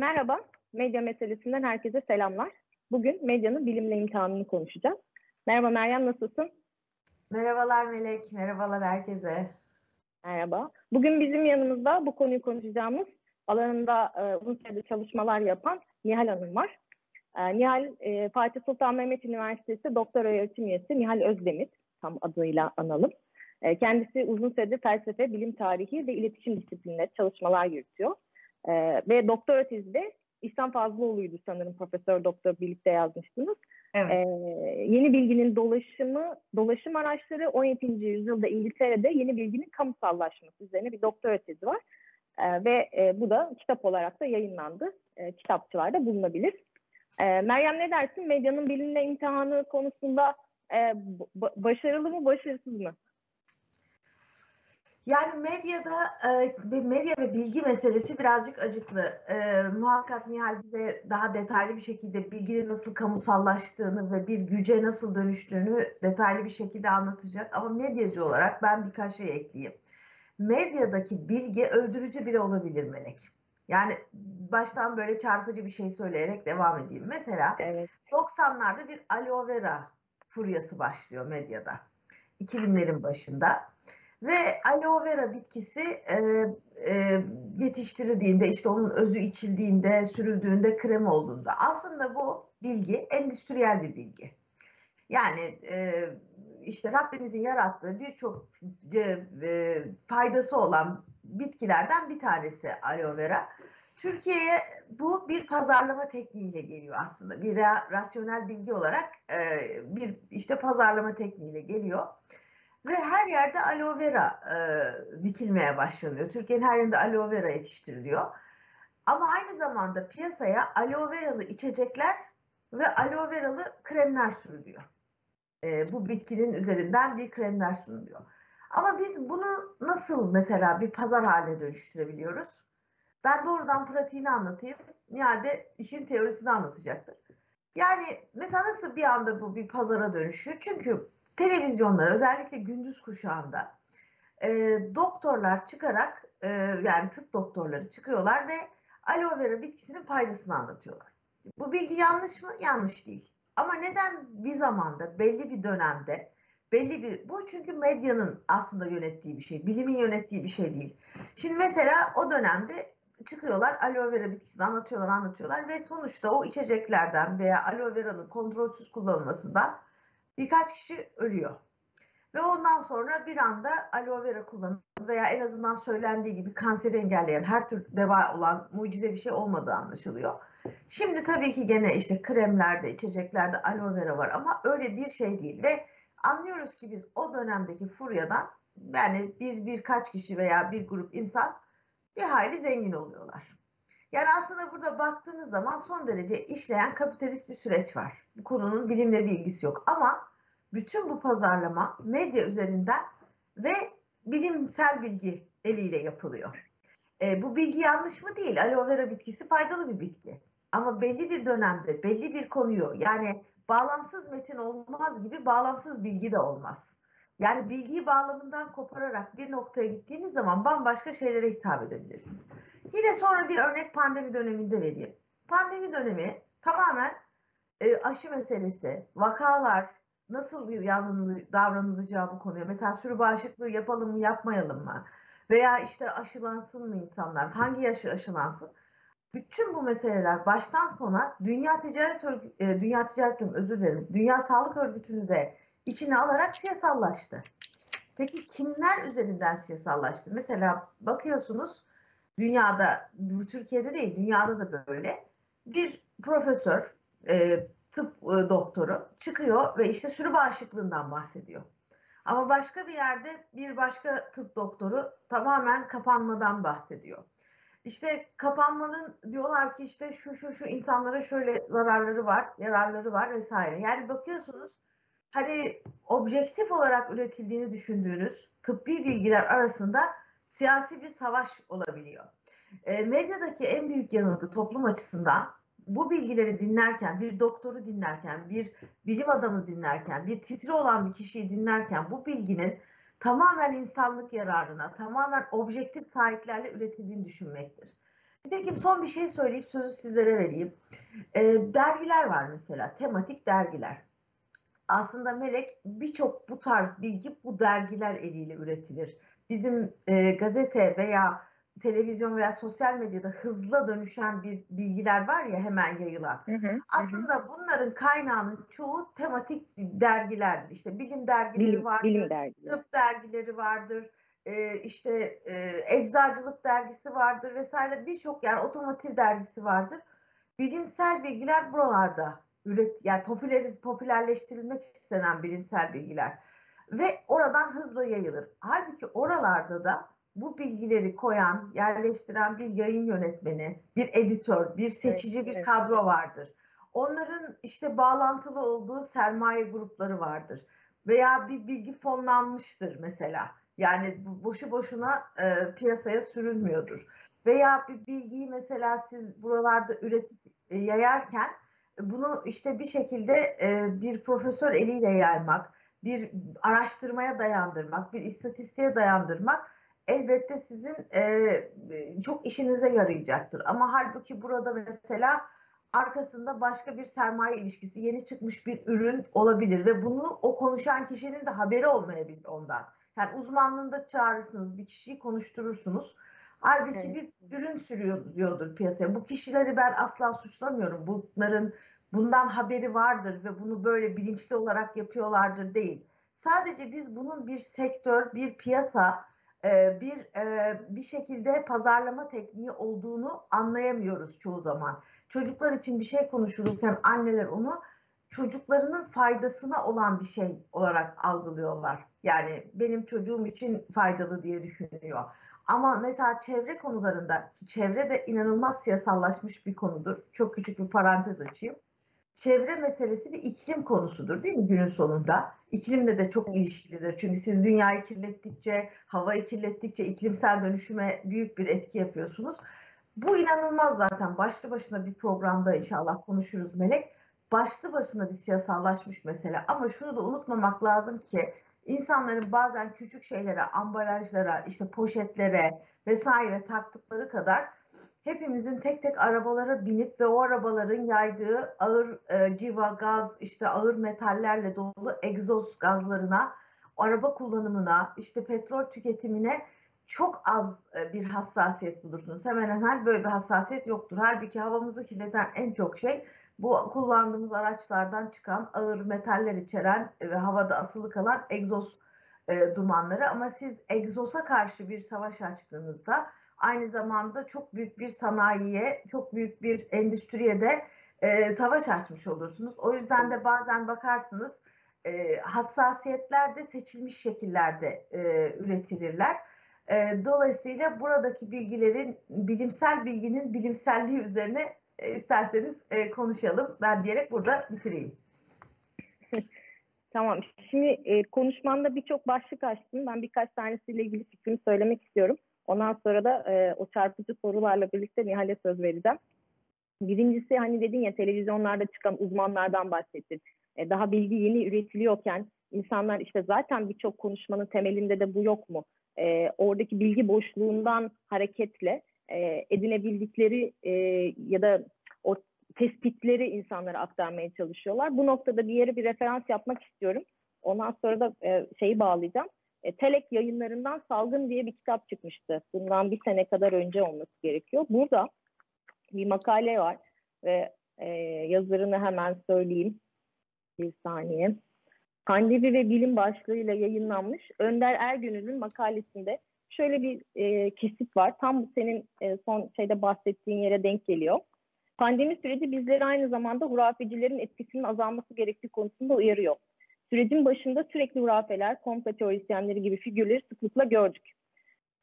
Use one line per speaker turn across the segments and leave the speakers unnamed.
Merhaba, medya meselesinden herkese selamlar. Bugün medyanın bilimle imtihanını konuşacağız. Merhaba Meryem, nasılsın?
Merhabalar Melek, merhabalar herkese.
Merhaba. Bugün bizim yanımızda bu konuyu konuşacağımız alanında e, uzun süredir çalışmalar yapan Nihal Hanım var. E, Nihal, e, Fatih Sultan Mehmet Üniversitesi Doktor Öğretim Üyesi Nihal Özdemir, tam adıyla analım. E, kendisi uzun süredir felsefe, bilim tarihi ve iletişim disiplinleri çalışmalar yürütüyor. E, ve doktora tezi de İhsan Fazlıoğlu'ydu sanırım profesör doktor birlikte yazmıştınız. Evet. Ee, yeni bilginin dolaşımı, dolaşım araçları 17. yüzyılda İngiltere'de yeni bilginin kamusallaşması üzerine bir doktora tezi var. Ee, ve e, bu da kitap olarak da yayınlandı. E, kitapçılarda bulunabilir. E, Meryem ne dersin? Medyanın bilimle imtihanı konusunda e, başarılı mı, başarısız mı?
Yani medyada e, medya ve bilgi meselesi birazcık acıklı. E, muhakkak Nihal bize daha detaylı bir şekilde bilginin nasıl kamusallaştığını ve bir güce nasıl dönüştüğünü detaylı bir şekilde anlatacak. Ama medyacı olarak ben birkaç şey ekleyeyim. Medyadaki bilgi öldürücü bile olabilir Melek. Yani baştan böyle çarpıcı bir şey söyleyerek devam edeyim. Mesela evet. 90'larda bir aloe vera furyası başlıyor medyada. 2000'lerin başında. Ve aloe vera bitkisi e, e, yetiştirildiğinde işte onun özü içildiğinde, sürüldüğünde krem olduğunda aslında bu bilgi endüstriyel bir bilgi. Yani e, işte Rabbimizin yarattığı birçok e, e, faydası olan bitkilerden bir tanesi aloe vera. Türkiye'ye bu bir pazarlama tekniğiyle geliyor aslında. Bir rasyonel bilgi olarak e, bir işte pazarlama tekniğiyle geliyor. Ve her yerde aloe vera e, dikilmeye başlanıyor. Türkiye'nin her yerinde aloe vera yetiştiriliyor. Ama aynı zamanda piyasaya aloe veralı içecekler ve aloe veralı kremler sürülüyor. E, bu bitkinin üzerinden bir kremler sunuluyor. Ama biz bunu nasıl mesela bir pazar haline dönüştürebiliyoruz? Ben doğrudan pratiğini anlatayım. Nihal işin teorisini anlatacaktır. Yani mesela nasıl bir anda bu bir pazara dönüşüyor? Çünkü televizyonlar özellikle gündüz kuşağında e, doktorlar çıkarak e, yani tıp doktorları çıkıyorlar ve aloe vera bitkisinin faydasını anlatıyorlar. Bu bilgi yanlış mı? Yanlış değil. Ama neden bir zamanda belli bir dönemde belli bir bu çünkü medyanın aslında yönettiği bir şey, bilimin yönettiği bir şey değil. Şimdi mesela o dönemde çıkıyorlar aloe vera bitkisini anlatıyorlar, anlatıyorlar ve sonuçta o içeceklerden veya aloe vera'nın kontrolsüz kullanılmasından birkaç kişi ölüyor. Ve ondan sonra bir anda aloe vera kullanımı veya en azından söylendiği gibi kanseri engelleyen her tür deva olan mucize bir şey olmadığı anlaşılıyor. Şimdi tabii ki gene işte kremlerde, içeceklerde aloe vera var ama öyle bir şey değil ve anlıyoruz ki biz o dönemdeki furyadan yani bir birkaç kişi veya bir grup insan bir hayli zengin oluyorlar. Yani aslında burada baktığınız zaman son derece işleyen kapitalist bir süreç var. Bu konunun bilimle bir ilgisi yok ama bütün bu pazarlama medya üzerinden ve bilimsel bilgi eliyle yapılıyor. E, bu bilgi yanlış mı değil? Aloe vera bitkisi faydalı bir bitki. Ama belli bir dönemde belli bir konuyu yani bağlamsız metin olmaz gibi bağlamsız bilgi de olmaz. Yani bilgiyi bağlamından kopararak bir noktaya gittiğiniz zaman bambaşka şeylere hitap edebilirsiniz. Yine sonra bir örnek pandemi döneminde vereyim. Pandemi dönemi tamamen e, aşı meselesi, vakalar, nasıl davranılacağı bu konuya. Mesela sürü bağışıklığı yapalım mı yapmayalım mı? Veya işte aşılansın mı insanlar? Hangi yaşı aşılansın? Bütün bu meseleler baştan sona Dünya Ticaret Örgütü, e, Dünya Ticaret özür dilerim. Dünya Sağlık Örgütü'nü de içine alarak siyasallaştı. Peki kimler üzerinden siyasallaştı? Mesela bakıyorsunuz dünyada, bu Türkiye'de değil, dünyada da böyle bir profesör, e, tıp e, doktoru çıkıyor ve işte sürü bağışıklığından bahsediyor. Ama başka bir yerde bir başka tıp doktoru tamamen kapanmadan bahsediyor. İşte kapanmanın diyorlar ki işte şu şu şu insanlara şöyle zararları var, yararları var vesaire. Yani bakıyorsunuz hani objektif olarak üretildiğini düşündüğünüz tıbbi bilgiler arasında siyasi bir savaş olabiliyor. E, medyadaki en büyük yanılgı toplum açısından bu bilgileri dinlerken, bir doktoru dinlerken, bir bilim adamı dinlerken, bir titri olan bir kişiyi dinlerken bu bilginin tamamen insanlık yararına, tamamen objektif sahiplerle üretildiğini düşünmektir. Nitekim son bir şey söyleyip sözü sizlere vereyim. E, dergiler var mesela, tematik dergiler. Aslında Melek birçok bu tarz bilgi bu dergiler eliyle üretilir. Bizim e, gazete veya televizyon veya sosyal medyada hızla dönüşen bir bilgiler var ya hemen yayılan.
Hı hı,
Aslında hı. bunların kaynağının çoğu tematik dergilerdir. İşte bilim dergileri
bilim,
vardır,
bilim dergileri.
tıp dergileri vardır, e, işte e, eczacılık dergisi vardır vesaire birçok yani otomotiv dergisi vardır. Bilimsel bilgiler buralarda üret yani popüleriz popülerleştirilmek istenen bilimsel bilgiler ve oradan hızla yayılır. Halbuki oralarda da bu bilgileri koyan, yerleştiren bir yayın yönetmeni, bir editör, bir seçici evet, bir evet. kadro vardır. Onların işte bağlantılı olduğu sermaye grupları vardır. Veya bir bilgi fonlanmıştır mesela. Yani boşu boşuna e, piyasaya sürülmüyordur. Veya bir bilgiyi mesela siz buralarda üretip e, yayarken bunu işte bir şekilde e, bir profesör eliyle yaymak, bir araştırmaya dayandırmak, bir istatistiğe dayandırmak elbette sizin e, çok işinize yarayacaktır. Ama halbuki burada mesela arkasında başka bir sermaye ilişkisi, yeni çıkmış bir ürün olabilir ve bunu o konuşan kişinin de haberi olmayabilir ondan. Yani uzmanlığında çağırırsınız, bir kişiyi konuşturursunuz. Halbuki evet. bir ürün sürüyordur piyasaya. Bu kişileri ben asla suçlamıyorum. Bunların bundan haberi vardır ve bunu böyle bilinçli olarak yapıyorlardır değil. Sadece biz bunun bir sektör, bir piyasa, e, bir e, bir şekilde pazarlama tekniği olduğunu anlayamıyoruz çoğu zaman. Çocuklar için bir şey konuşulurken anneler onu çocuklarının faydasına olan bir şey olarak algılıyorlar. Yani benim çocuğum için faydalı diye düşünüyor. Ama mesela çevre konularında, çevre de inanılmaz siyasallaşmış bir konudur. Çok küçük bir parantez açayım çevre meselesi bir iklim konusudur değil mi günün sonunda? İklimle de çok ilişkilidir. Çünkü siz dünyayı kirlettikçe, havayı kirlettikçe iklimsel dönüşüme büyük bir etki yapıyorsunuz. Bu inanılmaz zaten. Başlı başına bir programda inşallah konuşuruz Melek. Başlı başına bir siyasallaşmış mesele. Ama şunu da unutmamak lazım ki insanların bazen küçük şeylere, ambalajlara, işte poşetlere vesaire taktıkları kadar hepimizin tek tek arabalara binip ve o arabaların yaydığı ağır e, civa gaz, işte ağır metallerle dolu egzoz gazlarına, araba kullanımına, işte petrol tüketimine çok az e, bir hassasiyet bulursunuz. Hemen hemen böyle bir hassasiyet yoktur. Halbuki havamızı kirleten en çok şey bu kullandığımız araçlardan çıkan ağır metaller içeren ve havada asılı kalan egzoz e, dumanları. Ama siz egzoza karşı bir savaş açtığınızda aynı zamanda çok büyük bir sanayiye, çok büyük bir endüstriye de e, savaş açmış olursunuz. O yüzden de bazen bakarsınız e, hassasiyetler de seçilmiş şekillerde e, üretilirler. E, dolayısıyla buradaki bilgilerin, bilimsel bilginin bilimselliği üzerine e, isterseniz e, konuşalım. Ben diyerek burada bitireyim.
Tamam. Şimdi e, konuşmanda birçok başlık açtım. Ben birkaç tanesiyle ilgili fikrimi söylemek istiyorum. Ondan sonra da e, o çarpıcı sorularla birlikte Nihal'e söz vereceğim. Birincisi hani dedin ya televizyonlarda çıkan uzmanlardan bahsettin. E, daha bilgi yeni üretiliyorken insanlar işte zaten birçok konuşmanın temelinde de bu yok mu? E, oradaki bilgi boşluğundan hareketle e, edinebildikleri e, ya da o tespitleri insanlara aktarmaya çalışıyorlar. Bu noktada bir yere bir referans yapmak istiyorum. Ondan sonra da e, şeyi bağlayacağım e, Telek yayınlarından Salgın diye bir kitap çıkmıştı. Bundan bir sene kadar önce olması gerekiyor. Burada bir makale var ve e, yazarını hemen söyleyeyim. Bir saniye. Pandemi ve bilim başlığıyla yayınlanmış Önder Ergün'ün makalesinde şöyle bir e, kesit var. Tam senin e, son şeyde bahsettiğin yere denk geliyor. Pandemi süreci bizleri aynı zamanda hurafecilerin etkisinin azalması gerektiği konusunda uyarıyor. Sürecin başında sürekli hurafeler, komplo teorisyenleri gibi figürleri sıklıkla gördük.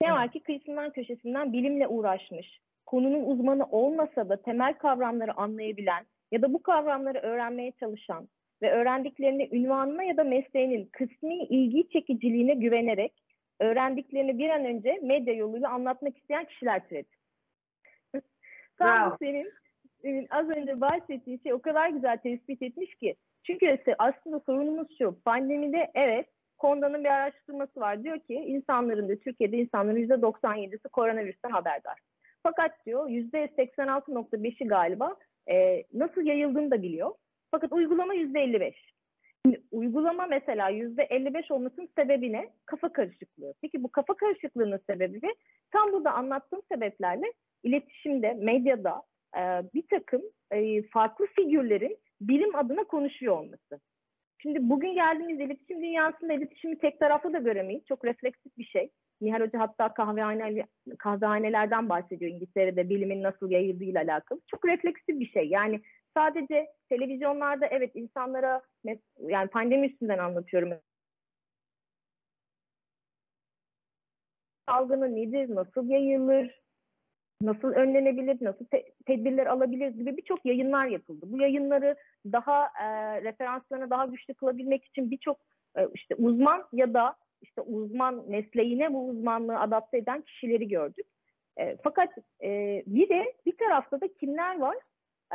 Ne var ki kıyısından köşesinden bilimle uğraşmış, konunun uzmanı olmasa da temel kavramları anlayabilen ya da bu kavramları öğrenmeye çalışan ve öğrendiklerini ünvanına ya da mesleğinin kısmi ilgi çekiciliğine güvenerek öğrendiklerini bir an önce medya yoluyla anlatmak isteyen kişiler türedi. Tam wow. senin az önce bahsettiğin şey o kadar güzel tespit etmiş ki çünkü aslında sorunumuz şu. Pandemide evet Konda'nın bir araştırması var. Diyor ki insanların da Türkiye'de insanların %97'si koronavirüsten haberdar. Fakat diyor %86.5'i galiba e, nasıl yayıldığını da biliyor. Fakat uygulama %55. Şimdi uygulama mesela %55 olmasının sebebi ne? Kafa karışıklığı. Peki bu kafa karışıklığının sebebi ne? Tam burada anlattığım sebeplerle iletişimde, medyada e, bir takım e, farklı figürlerin bilim adına konuşuyor olması. Şimdi bugün geldiğimiz iletişim dünyasında iletişimi tek taraflı da göremeyiz. Çok refleksif bir şey. Nihal Hoca hatta kahvehane, kahvehanelerden bahsediyor İngiltere'de bilimin nasıl yayıldığıyla alakalı. Çok refleksif bir şey. Yani sadece televizyonlarda evet insanlara yani pandemi üstünden anlatıyorum. Salgını nedir, nasıl yayılır, nasıl önlenebilir, nasıl te- tedbirler alabilir gibi birçok yayınlar yapıldı. Bu yayınları daha e, referanslarını daha güçlü kılabilmek için birçok e, işte uzman ya da işte uzman mesleğine bu uzmanlığı adapte eden kişileri gördük. E, fakat e, bir de bir tarafta da kimler var?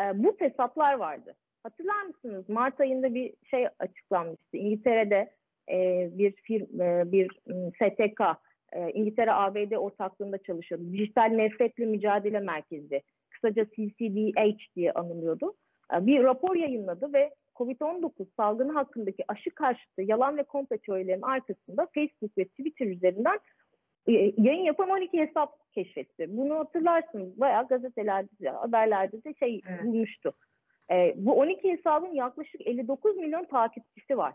E, bu hesaplar vardı. Hatırlar mısınız? Mart ayında bir şey açıklanmıştı. İngiltere'de e, bir firm, e, bir STK, e, İngiltere ABD ortaklığında çalışıyordu. Dijital Nefretle Mücadele Merkezi, kısaca CCDH diye anılıyordu. E, bir rapor yayınladı ve COVID-19 salgını hakkındaki aşı karşıtı yalan ve komplo teorilerinin arkasında Facebook ve Twitter üzerinden e, yayın yapan 12 hesap keşfetti. Bunu hatırlarsınız bayağı gazetelerde, haberlerde de şey evet. bulmuştu. E, bu 12 hesabın yaklaşık 59 milyon takipçisi var.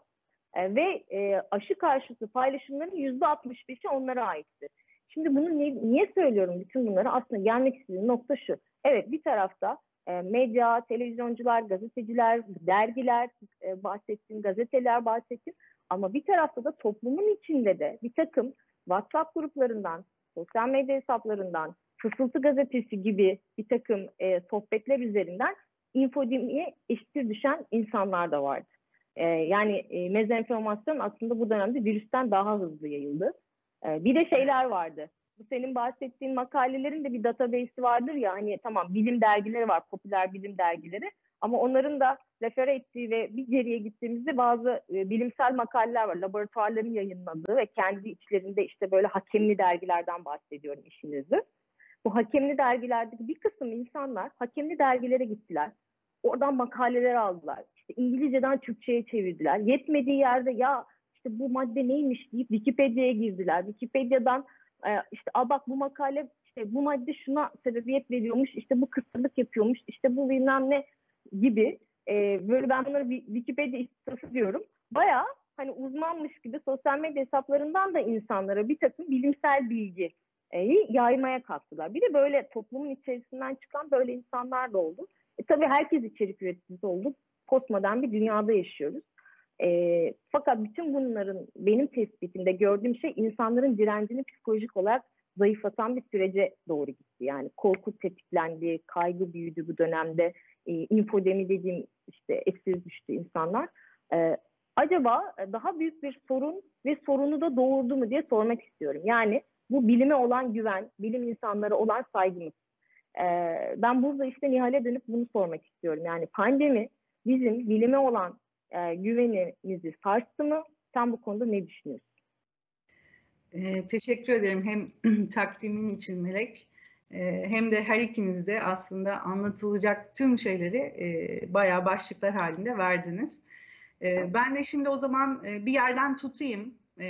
E, ve e, aşı karşıtı paylaşımların %65'i onlara aitti. Şimdi bunu niye, niye söylüyorum bütün bunları? Aslında gelmek istediğim nokta şu. Evet bir tarafta e, medya, televizyoncular, gazeteciler, dergiler e, bahsettim, gazeteler bahsettim. Ama bir tarafta da toplumun içinde de bir takım WhatsApp gruplarından, sosyal medya hesaplarından, Fısıltı Gazetesi gibi bir takım e, sohbetler üzerinden infodemiye eşittir düşen insanlar da vardı. E, yani e, mezenformasyon aslında bu dönemde virüsten daha hızlı yayıldı. E, bir de şeyler vardı bu senin bahsettiğin makalelerin de bir database'i vardır ya hani tamam bilim dergileri var, popüler bilim dergileri ama onların da refere ettiği ve bir geriye gittiğimizde bazı e, bilimsel makaleler var. Laboratuvarların yayınladığı ve kendi içlerinde işte böyle hakemli dergilerden bahsediyorum işinizde. Bu hakemli dergilerdeki bir kısım insanlar hakemli dergilere gittiler. Oradan makaleler aldılar. İşte İngilizceden Türkçe'ye çevirdiler. Yetmediği yerde ya işte bu madde neymiş deyip Wikipedia'ya girdiler. Wikipedia'dan e, işte a bak bu makale işte bu madde şuna sebebiyet veriyormuş, işte bu kısırlık yapıyormuş, işte bu bilmem ne gibi e, böyle ben bunları Wikipedia istası diyorum. Baya hani uzmanmış gibi sosyal medya hesaplarından da insanlara bir takım bilimsel bilgi yaymaya kalktılar. Bir de böyle toplumun içerisinden çıkan böyle insanlar da oldu. E, tabii herkes içerik üreticisi oldu. Postmodern bir dünyada yaşıyoruz. E, fakat bütün bunların benim tespitimde gördüğüm şey insanların direncini psikolojik olarak zayıflatan bir sürece doğru gitti. Yani korku tetiklendi, kaygı büyüdü bu dönemde. E, infodemi dediğim işte esir düştü insanlar. E, acaba daha büyük bir sorun ve sorunu da doğurdu mu diye sormak istiyorum. Yani bu bilime olan güven, bilim insanları olan saygımız. E, ben burada işte Nihal'e dönüp bunu sormak istiyorum. Yani pandemi bizim bilime olan e, güveninizi sarstı mı? Sen bu konuda ne düşünüyorsun?
E, teşekkür ederim hem takdimin için Melek e, hem de her ikiniz de aslında anlatılacak tüm şeyleri e, bayağı başlıklar halinde verdiniz. E, ben de şimdi o zaman e, bir yerden tutayım. E,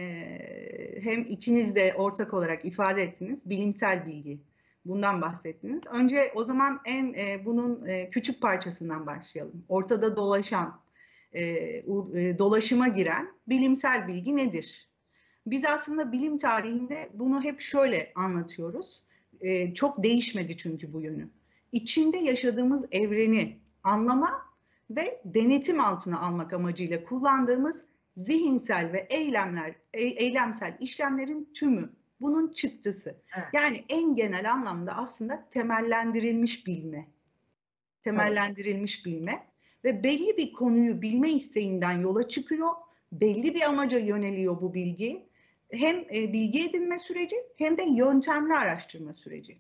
hem ikiniz de ortak olarak ifade ettiniz bilimsel bilgi. Bundan bahsettiniz. Önce o zaman en e, bunun e, küçük parçasından başlayalım. Ortada dolaşan e, e, dolaşıma giren bilimsel bilgi nedir? Biz aslında bilim tarihinde bunu hep şöyle anlatıyoruz. E, çok değişmedi çünkü bu yönü. İçinde yaşadığımız evreni anlama ve denetim altına almak amacıyla kullandığımız zihinsel ve eylemler, eylemsel işlemlerin tümü bunun çıktısı. Evet. Yani en genel anlamda aslında temellendirilmiş bilme. Temellendirilmiş evet. bilme ve belli bir konuyu bilme isteğinden yola çıkıyor. Belli bir amaca yöneliyor bu bilgi. Hem e, bilgi edinme süreci hem de yöntemli araştırma süreci.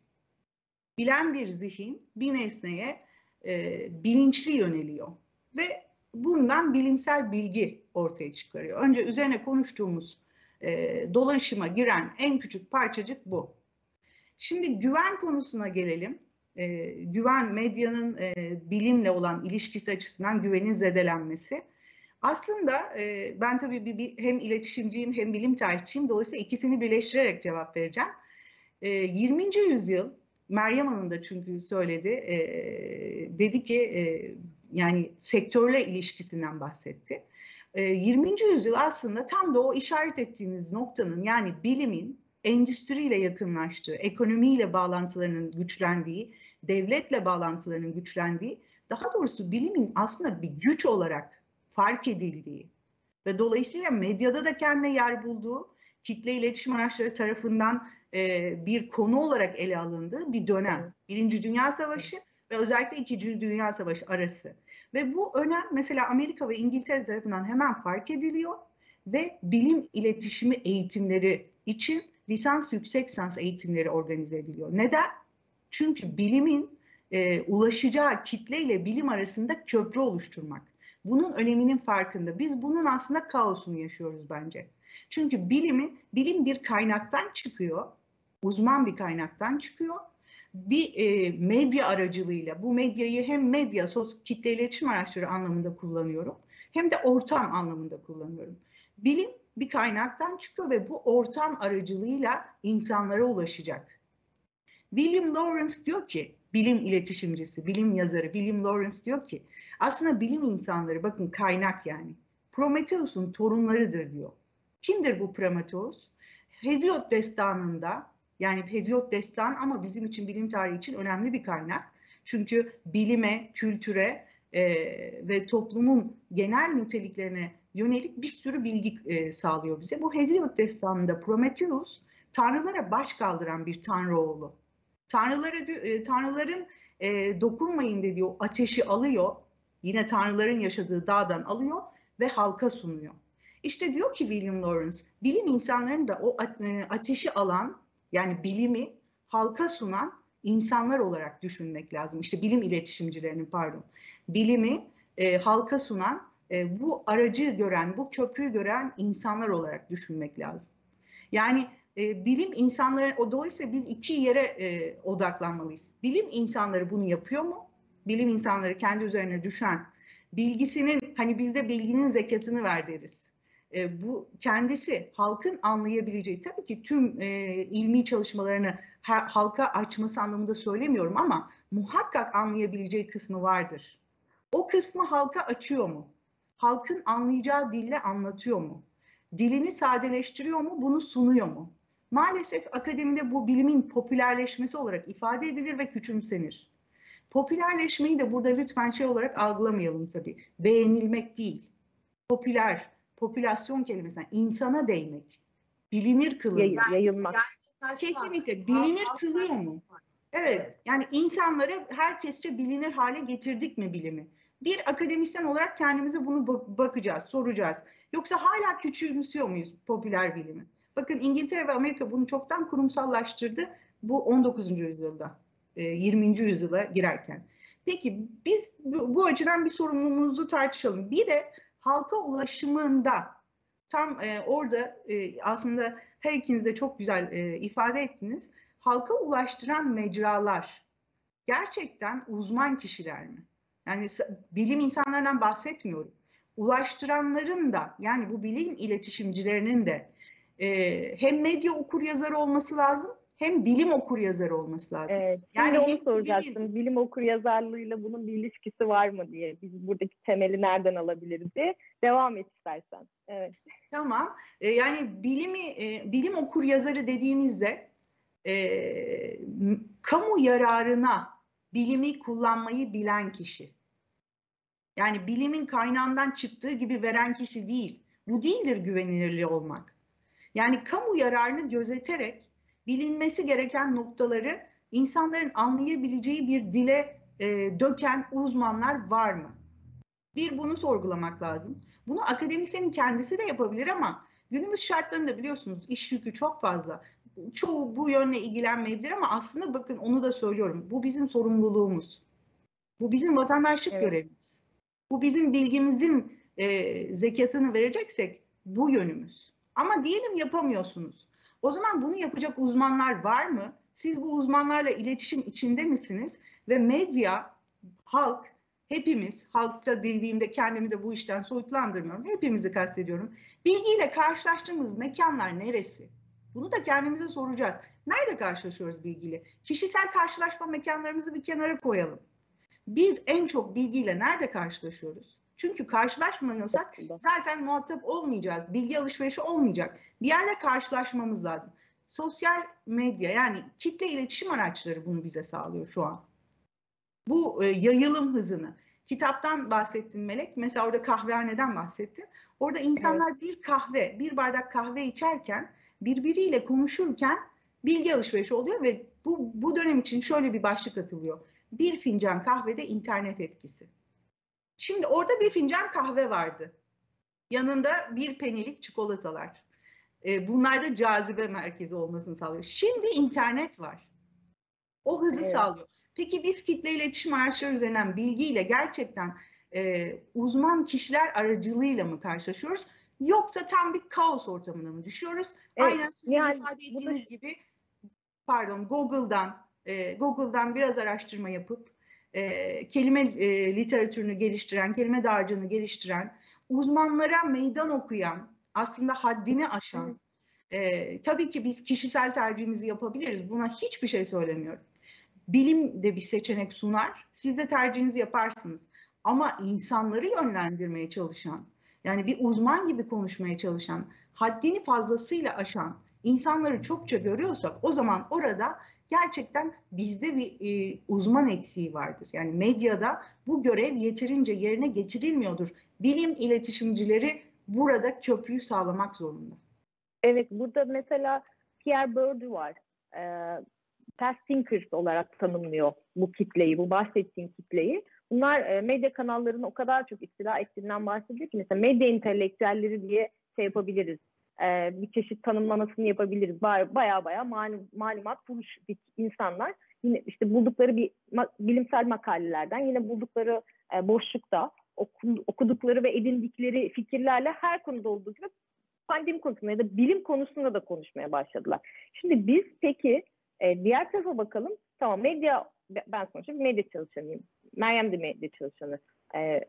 Bilen bir zihin bir nesneye e, bilinçli yöneliyor ve bundan bilimsel bilgi ortaya çıkarıyor. Önce üzerine konuştuğumuz e, dolaşıma giren en küçük parçacık bu. Şimdi güven konusuna gelelim. E, güven medyanın e, bilimle olan ilişkisi açısından güvenin zedelenmesi. Aslında e, ben tabii bir, bir, hem iletişimciyim hem bilim tarihçiyim. Dolayısıyla ikisini birleştirerek cevap vereceğim. E, 20. yüzyıl Meryem Hanım da çünkü söyledi. E, dedi ki e, yani sektörle ilişkisinden bahsetti. E, 20. yüzyıl aslında tam da o işaret ettiğiniz noktanın yani bilimin endüstriyle yakınlaştığı, ekonomiyle bağlantılarının güçlendiği, devletle bağlantılarının güçlendiği, daha doğrusu bilimin aslında bir güç olarak fark edildiği ve dolayısıyla medyada da kendine yer bulduğu, kitle iletişim araçları tarafından e, bir konu olarak ele alındığı bir dönem. Birinci Dünya Savaşı ve özellikle İkinci Dünya Savaşı arası. Ve bu önem mesela Amerika ve İngiltere tarafından hemen fark ediliyor ve bilim iletişimi eğitimleri için lisans yüksek lisans eğitimleri organize ediliyor. Neden? Çünkü bilimin e, ulaşacağı kitle ile bilim arasında köprü oluşturmak. Bunun öneminin farkında. Biz bunun aslında kaosunu yaşıyoruz bence. Çünkü bilimi, bilim bir kaynaktan çıkıyor, uzman bir kaynaktan çıkıyor. Bir e, medya aracılığıyla, bu medyayı hem medya, sos, kitle iletişim araçları anlamında kullanıyorum, hem de ortam anlamında kullanıyorum. Bilim bir kaynaktan çıkıyor ve bu ortam aracılığıyla insanlara ulaşacak. William Lawrence diyor ki, bilim iletişimcisi, bilim yazarı William Lawrence diyor ki, aslında bilim insanları, bakın kaynak yani, Prometheus'un torunlarıdır diyor. Kimdir bu Prometheus? Hesiod destanında, yani Hesiod destan ama bizim için bilim tarihi için önemli bir kaynak. Çünkü bilime, kültüre e, ve toplumun genel niteliklerine yönelik bir sürü bilgi e, sağlıyor bize. Bu Hesiod destanında Prometheus tanrılara baş kaldıran bir tanrı oğlu. Tanrılara e, tanrıların e, dokunmayın dediği o ateşi alıyor. Yine tanrıların yaşadığı dağdan alıyor ve halka sunuyor. İşte diyor ki William Lawrence, bilim insanların da o e, ateşi alan yani bilimi halka sunan insanlar olarak düşünmek lazım. İşte bilim iletişimcilerinin pardon. Bilimi e, halka sunan, e, bu aracı gören, bu köprüyü gören insanlar olarak düşünmek lazım. Yani e, bilim insanları, o dolayısıyla biz iki yere e, odaklanmalıyız. Bilim insanları bunu yapıyor mu? Bilim insanları kendi üzerine düşen bilgisinin, hani bizde bilginin zekatını ver deriz. E, bu kendisi halkın anlayabileceği, tabii ki tüm e, ilmi çalışmalarını ha, halka açması anlamında söylemiyorum ama muhakkak anlayabileceği kısmı vardır. O kısmı halka açıyor mu? Halkın anlayacağı dille anlatıyor mu? Dilini sadeleştiriyor mu? Bunu sunuyor mu? Maalesef akademide bu bilimin popülerleşmesi olarak ifade edilir ve küçümsenir. Popülerleşmeyi de burada lütfen şey olarak algılamayalım tabii. Beğenilmek değil. Popüler, popülasyon kelimesinden insana değmek, bilinir kılınmak.
Yayın, yayılmak.
Kesinlikle bilinir kılıyor mu? Evet, yani insanları herkesçe bilinir hale getirdik mi bilimi? Bir akademisyen olarak kendimize bunu bakacağız, soracağız. Yoksa hala küçümsüyor muyuz popüler bilimi? Bakın İngiltere ve Amerika bunu çoktan kurumsallaştırdı bu 19. yüzyılda, 20. E, yüzyıla girerken. Peki biz bu açıdan bir sorumluluğumuzu tartışalım. Bir de halka ulaşımında tam e, orada e, aslında her ikiniz de çok güzel e, ifade ettiniz. Halka ulaştıran mecralar gerçekten uzman kişiler mi? Yani bilim insanlarından bahsetmiyorum. Ulaştıranların da yani bu bilim iletişimcilerinin de e, hem medya okur yazar olması lazım hem bilim okur yazar olması lazım.
Evet, yani onu soracaktım. Bilim, bilim okur yazarlığıyla bunun bir ilişkisi var mı diye. Biz buradaki temeli nereden alabiliriz diye. Devam et istersen. Evet.
Tamam. E, yani bilimi e, bilim okur yazarı dediğimizde e, kamu yararına bilimi kullanmayı bilen kişi. Yani bilimin kaynağından çıktığı gibi veren kişi değil. Bu değildir güvenilirli olmak. Yani kamu yararını gözeterek bilinmesi gereken noktaları insanların anlayabileceği bir dile e, döken uzmanlar var mı? Bir bunu sorgulamak lazım. Bunu akademisyenin kendisi de yapabilir ama günümüz şartlarında biliyorsunuz iş yükü çok fazla. Çoğu bu yönle ilgilenmeyebilir ama aslında bakın onu da söylüyorum. Bu bizim sorumluluğumuz. Bu bizim vatandaşlık evet. görevimiz. Bu bizim bilgimizin e, zekatını vereceksek bu yönümüz. Ama diyelim yapamıyorsunuz. O zaman bunu yapacak uzmanlar var mı? Siz bu uzmanlarla iletişim içinde misiniz? Ve medya, halk, hepimiz, halkta dediğimde kendimi de bu işten soyutlandırmıyorum. Hepimizi kastediyorum. Bilgiyle karşılaştığımız mekanlar neresi? Bunu da kendimize soracağız. Nerede karşılaşıyoruz bilgiyle? Kişisel karşılaşma mekanlarımızı bir kenara koyalım. Biz en çok bilgiyle nerede karşılaşıyoruz? Çünkü karşılaşmıyorsak zaten muhatap olmayacağız. Bilgi alışverişi olmayacak. Bir yerde karşılaşmamız lazım. Sosyal medya yani kitle iletişim araçları bunu bize sağlıyor şu an. Bu e, yayılım hızını. Kitaptan bahsettin Melek. Mesela orada kahvehaneden bahsettin. Orada insanlar evet. bir kahve, bir bardak kahve içerken birbiriyle konuşurken bilgi alışverişi oluyor ve bu, bu dönem için şöyle bir başlık atılıyor. Bir fincan kahvede internet etkisi. Şimdi orada bir fincan kahve vardı. Yanında bir penilik çikolatalar. E, bunlar da cazibe merkezi olmasını sağlıyor. Şimdi internet var. O hızı evet. sağlıyor. Peki biz kitle iletişim araçları üzerinden bilgiyle gerçekten e, uzman kişiler aracılığıyla mı karşılaşıyoruz? Yoksa tam bir kaos ortamına mı düşüyoruz? Evet, Aynen sizin yani, ifade ettiğiniz bu... gibi pardon Google'dan e, Google'dan biraz araştırma yapıp e, kelime e, literatürünü geliştiren, kelime dağarcığını geliştiren, uzmanlara meydan okuyan, aslında haddini aşan, e, tabii ki biz kişisel tercihimizi yapabiliriz. Buna hiçbir şey söylemiyorum. Bilim de bir seçenek sunar. Siz de tercihinizi yaparsınız. Ama insanları yönlendirmeye çalışan, yani bir uzman gibi konuşmaya çalışan, haddini fazlasıyla aşan insanları çokça görüyorsak o zaman orada gerçekten bizde bir e, uzman eksiği vardır. Yani medyada bu görev yeterince yerine getirilmiyordur. Bilim iletişimcileri burada köprüyü sağlamak zorunda.
Evet, burada mesela Pierre Bourdieu var. Ee, Fast Thinkers olarak tanımlıyor bu kitleyi, bu bahsettiğim kitleyi. Bunlar e, medya kanallarını o kadar çok istila ettiğinden bahsediyor ki mesela medya entelektüelleri diye şey yapabiliriz. E, bir çeşit tanımlamasını yapabiliriz. Baya baya, malum, malumat bulmuş insanlar. Yine işte buldukları bir bilimsel makalelerden yine buldukları e, boşlukta okudukları ve edindikleri fikirlerle her konuda olduğu gibi pandemi konusunda ya da bilim konusunda da konuşmaya başladılar. Şimdi biz peki e, diğer tarafa bakalım. Tamam medya ben sonuçta bir medya çalışanıyım. Meryem de medya çalışanı. E,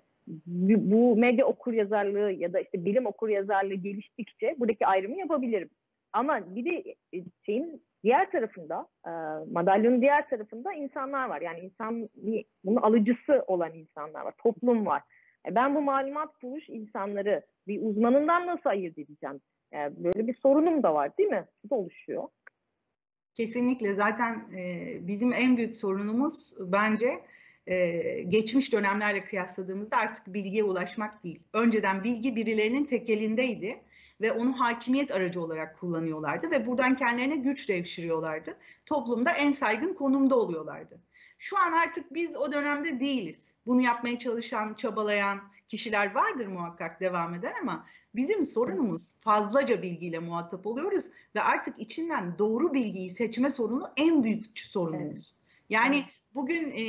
bu medya okur yazarlığı ya da işte bilim okur yazarlığı geliştikçe buradaki ayrımı yapabilirim. Ama bir de e, şeyin diğer tarafında, e, madalyonun diğer tarafında insanlar var. Yani insan bunun alıcısı olan insanlar var, toplum var. E, ben bu malumat buluş insanları bir uzmanından nasıl ayırt edeceğim? Yani böyle bir sorunum da var değil mi? Bu da oluşuyor.
Kesinlikle zaten e, bizim en büyük sorunumuz bence e, geçmiş dönemlerle kıyasladığımızda artık bilgiye ulaşmak değil. Önceden bilgi birilerinin tek elindeydi ve onu hakimiyet aracı olarak kullanıyorlardı ve buradan kendilerine güç devşiriyorlardı. Toplumda en saygın konumda oluyorlardı. Şu an artık biz o dönemde değiliz. Bunu yapmaya çalışan, çabalayan kişiler vardır muhakkak devam eden ama bizim sorunumuz fazlaca bilgiyle muhatap oluyoruz ve artık içinden doğru bilgiyi seçme sorunu en büyük sorunumuz. Evet. Yani bugün e,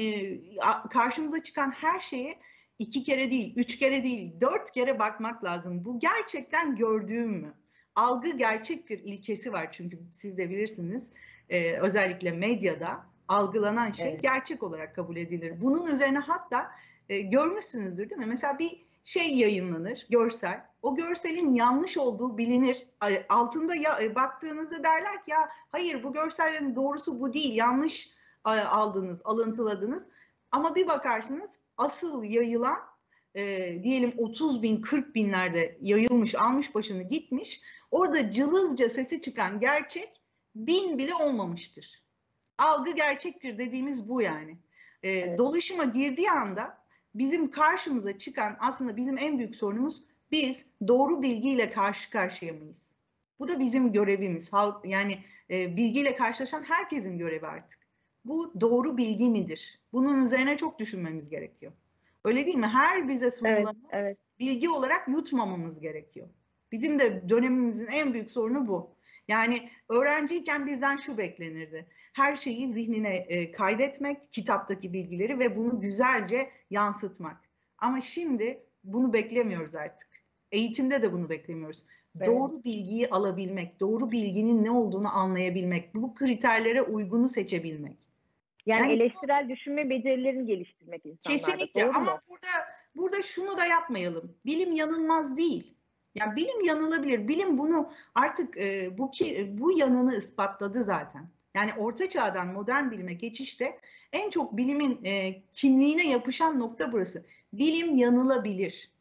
karşımıza çıkan her şeye iki kere değil, üç kere değil, dört kere bakmak lazım. Bu gerçekten gördüğüm mü? Algı gerçektir ilkesi var çünkü siz de bilirsiniz. E, özellikle medyada algılanan şey evet. gerçek olarak kabul edilir. Bunun üzerine hatta e, görmüşsünüzdür değil mi? Mesela bir şey yayınlanır, görsel. O görselin yanlış olduğu bilinir. Altında ya, e, baktığınızda derler ki ya hayır bu görselin doğrusu bu değil, yanlış aldınız, alıntıladınız. Ama bir bakarsınız asıl yayılan e, diyelim 30 bin, 40 binlerde yayılmış, almış başını gitmiş. Orada cılızca sesi çıkan gerçek bin bile olmamıştır. Algı gerçektir dediğimiz bu yani. E, evet. Dolaşıma girdiği anda bizim karşımıza çıkan aslında bizim en büyük sorunumuz biz doğru bilgiyle karşı karşıya mıyız? Bu da bizim görevimiz. Yani e, bilgiyle karşılaşan herkesin görevi artık. Bu doğru bilgi midir? Bunun üzerine çok düşünmemiz gerekiyor. Öyle değil mi? Her bize sunulanı evet, evet. bilgi olarak yutmamamız gerekiyor. Bizim de dönemimizin en büyük sorunu bu. Yani öğrenciyken bizden şu beklenirdi. Her şeyi zihnine e, kaydetmek, kitaptaki bilgileri ve bunu güzelce yansıtmak. Ama şimdi bunu beklemiyoruz artık. Eğitimde de bunu beklemiyoruz. Evet. Doğru bilgiyi alabilmek, doğru bilginin ne olduğunu anlayabilmek, bu kriterlere uygunu seçebilmek.
Yani, yani eleştirel düşünme becerilerini geliştirmek insanlarda.
Kesinlikle Doğru ama mu? burada burada şunu da yapmayalım. Bilim yanılmaz değil. Yani bilim yanılabilir. Bilim bunu artık e, bu ki bu yanını ispatladı zaten. Yani orta çağdan modern bilime geçişte en çok bilimin e, kimliğine yapışan nokta burası. Bilim yanılabilir.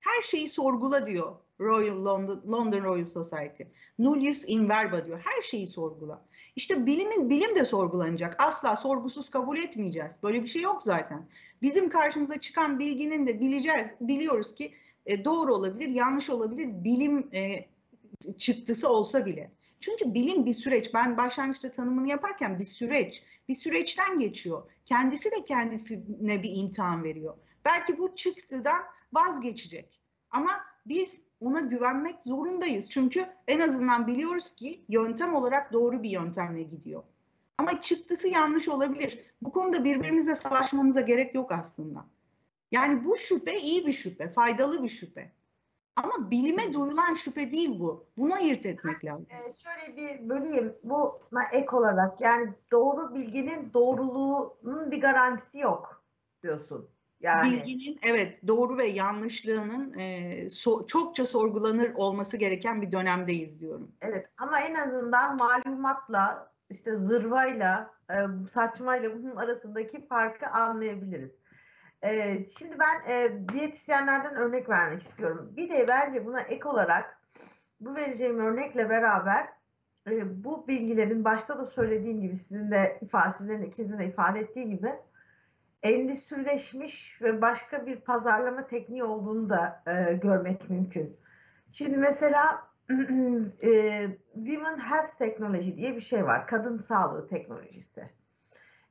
Her şeyi sorgula diyor Royal London, London Royal Society. Nullius in verba diyor. Her şeyi sorgula. İşte bilimin bilim de sorgulanacak. Asla sorgusuz kabul etmeyeceğiz. Böyle bir şey yok zaten. Bizim karşımıza çıkan bilginin de bileceğiz. Biliyoruz ki e, doğru olabilir, yanlış olabilir. Bilim e, çıktısı olsa bile. Çünkü bilim bir süreç. Ben başlangıçta tanımını yaparken bir süreç. Bir süreçten geçiyor. Kendisi de kendisine bir imtihan veriyor. Belki bu çıktıdan vazgeçecek. Ama biz ona güvenmek zorundayız. Çünkü en azından biliyoruz ki yöntem olarak doğru bir yöntemle gidiyor. Ama çıktısı yanlış olabilir. Bu konuda birbirimizle savaşmamıza gerek yok aslında. Yani bu şüphe iyi bir şüphe, faydalı bir şüphe. Ama bilime duyulan şüphe değil bu. Buna ayırt etmek lazım.
Ee, şöyle bir böleyim. Bu ek olarak yani doğru bilginin doğruluğunun bir garantisi yok diyorsun.
Yani, Bilginin evet doğru ve yanlışlığının e, so, çokça sorgulanır olması gereken bir dönemdeyiz diyorum.
Evet ama en azından malumatla işte zırvayla e, saçmayla bunun arasındaki farkı anlayabiliriz. E, şimdi ben e, diyetisyenlerden örnek vermek istiyorum. Bir de bence buna ek olarak bu vereceğim örnekle beraber e, bu bilgilerin başta da söylediğim gibi sizin de ifadesinin ikinizin de ifade ettiği gibi endüstrileşmiş ve başka bir pazarlama tekniği olduğunu da e, görmek mümkün. Şimdi mesela e, Women Health Technology diye bir şey var. Kadın sağlığı teknolojisi.